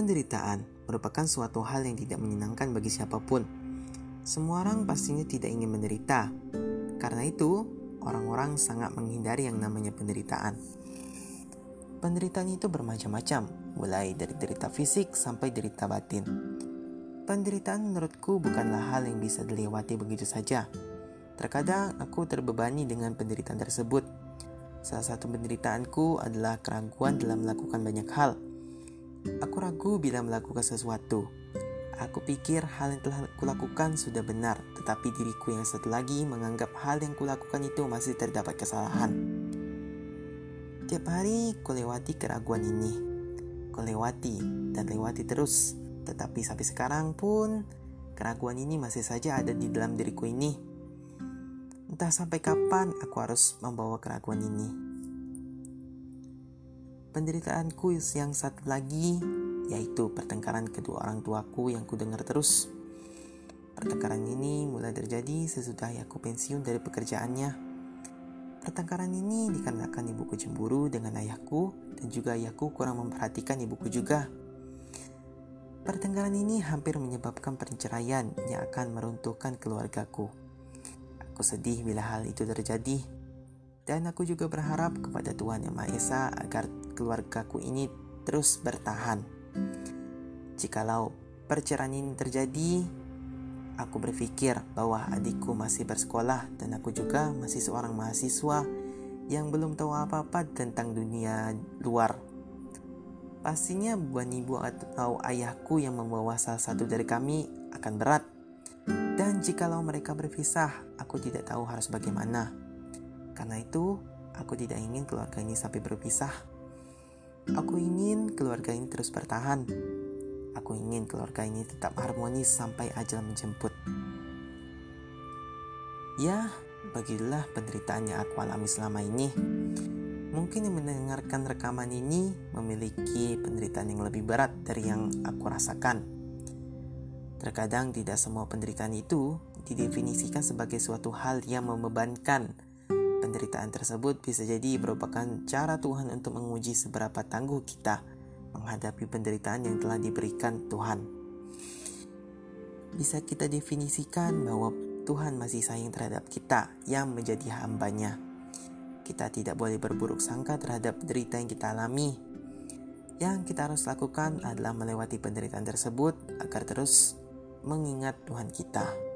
Penderitaan merupakan suatu hal yang tidak menyenangkan bagi siapa pun. Semua orang pastinya tidak ingin menderita. Karena itu, orang-orang sangat menghindari yang namanya penderitaan. Penderitaan itu bermacam-macam, mulai dari derita fisik sampai derita batin. Penderitaan menurutku bukanlah hal yang bisa dilewati begitu saja. Terkadang aku terbebani dengan penderitaan tersebut. Salah satu penderitaanku adalah keraguan dalam melakukan banyak hal – Aku ragu bila melakukan sesuatu. Aku pikir hal yang telah kulakukan sudah benar, tetapi diriku yang satu lagi menganggap hal yang kulakukan itu masih terdapat kesalahan. Tiap hari kulewati keraguan ini. Kulewati dan lewati terus, tetapi sampai sekarang pun keraguan ini masih saja ada di dalam diriku ini. Entah sampai kapan aku harus membawa keraguan ini. Penderitaanku yang satu lagi yaitu pertengkaran kedua orang tuaku yang ku dengar terus. Pertengkaran ini mulai terjadi sesudah ayahku pensiun dari pekerjaannya. Pertengkaran ini dikarenakan ibuku cemburu dengan ayahku dan juga ayahku kurang memperhatikan ibuku juga. Pertengkaran ini hampir menyebabkan perceraian yang akan meruntuhkan keluargaku. Aku sedih bila hal itu terjadi. Dan aku juga berharap kepada Tuhan Yang Maha Esa agar keluargaku ini terus bertahan. Jikalau perceraian ini terjadi, aku berpikir bahwa adikku masih bersekolah dan aku juga masih seorang mahasiswa yang belum tahu apa-apa tentang dunia luar. Pastinya beban ibu atau ayahku yang membawa salah satu dari kami akan berat. Dan jikalau mereka berpisah, aku tidak tahu harus bagaimana. Karena itu, aku tidak ingin keluarga ini sampai berpisah. Aku ingin keluarga ini terus bertahan. Aku ingin keluarga ini tetap harmonis sampai ajal menjemput. Ya, bagilah penderitaan yang aku alami selama ini. Mungkin yang mendengarkan rekaman ini memiliki penderitaan yang lebih berat dari yang aku rasakan. Terkadang tidak semua penderitaan itu didefinisikan sebagai suatu hal yang membebankan Penderitaan tersebut bisa jadi merupakan cara Tuhan untuk menguji seberapa tangguh kita menghadapi penderitaan yang telah diberikan Tuhan. Bisa kita definisikan bahwa Tuhan masih sayang terhadap kita yang menjadi hambanya. Kita tidak boleh berburuk sangka terhadap derita yang kita alami. Yang kita harus lakukan adalah melewati penderitaan tersebut agar terus mengingat Tuhan kita.